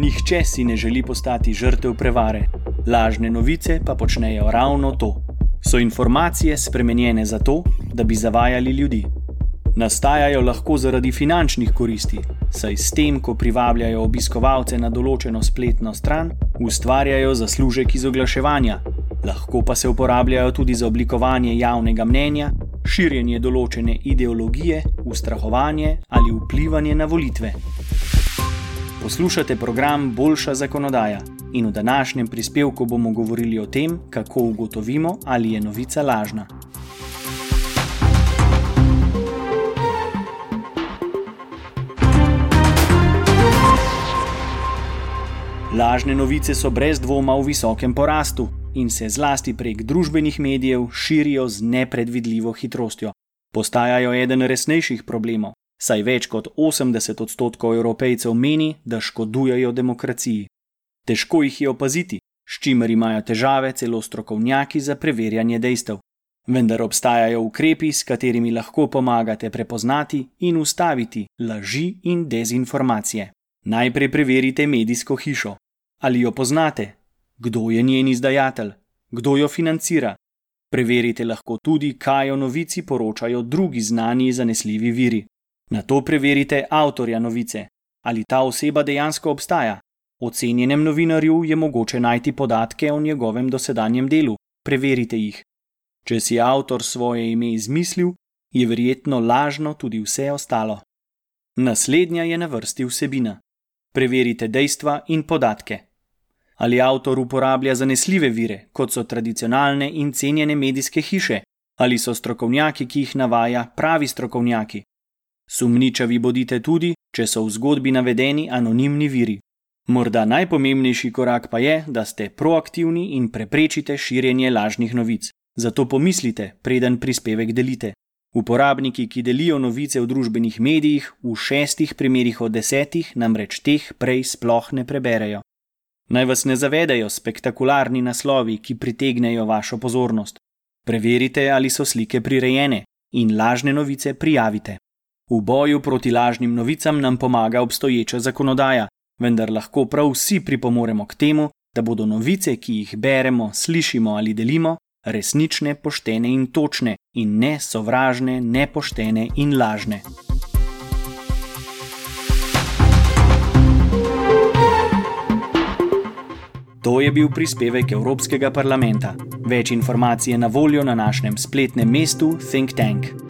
Nihče si ne želi postati žrtev prevare, lažne novice pa počnejo ravno to. So informacije spremenjene zato, da bi zavajali ljudi. Nastajajo lahko zaradi finančnih koristi, saj s tem, ko privabljajo obiskovalce na določeno spletno stran, ustvarjajo zaslužek iz oglaševanja, lahko pa se uporabljajo tudi za oblikovanje javnega mnenja, širjenje določene ideologije, ustrahovanje ali vplivanje na volitve. Poslušate program Boljša zakonodaja in v današnjem prispevku bomo govorili o tem, kako ugotovimo, ali je novica lažna. Lažne novice so brez dvoma v visokem porastu in se zlasti prek družbenih medijev širijo z nepredvidljivo hitrostjo. Postajajo eden resnejših problemov, saj več kot 80 odstotkov evropejcev meni, da škodujejo demokraciji. Težko jih je opaziti, s čimer imajo težave celo strokovnjaki za preverjanje dejstev. Vendar obstajajo ukrepi, s katerimi lahko pomagate prepoznati in ustaviti laži in dezinformacije. Najprej preverite medijsko hišo. Ali jo poznate? Kdo je njen izdajatelj? Kdo jo financira? Preverite lahko tudi, kaj o novici poročajo drugi znani zanesljivi viri. Na to preverite avtorja novice. Ali ta oseba dejansko obstaja? Ocenjenem novinarju je mogoče najti podatke o njegovem dosedanjem delu. Preverite jih. Če si avtor svoje ime izmislil, je verjetno lažno tudi vse ostalo. Naslednja je na vrsti vsebina. Preverite dejstva in podatke. Ali avtor uporablja zanesljive vire, kot so tradicionalne in cenjene medijske hiše, ali so strokovnjaki, ki jih navaja, pravi strokovnjaki. Sumničavi bodite tudi, če so v zgodbi navedeni anonimni viri. Morda najpomembnejši korak pa je, da ste proaktivni in preprečite širjenje lažnih novic. Zato pomislite, preden prispevek delite. Uporabniki, ki delijo novice v družbenih medijih, v šestih primerih od desetih namreč teh prej sploh ne preberejo. Naj vas ne zavedajo spektakularni naslovi, ki pritegnejo vašo pozornost. Preverite, ali so slike prirejene in lažne novice prijavite. V boju proti lažnim novicam nam pomaga obstoječa zakonodaja, vendar lahko prav vsi pripomoremo k temu, da bodo novice, ki jih beremo, slišimo ali delimo, resnične, poštene in točne, in ne sovražne, nepoštene in lažne. To je bil prispevek Evropskega parlamenta. Več informacij je na voljo na našem spletnem mestu Think Tank.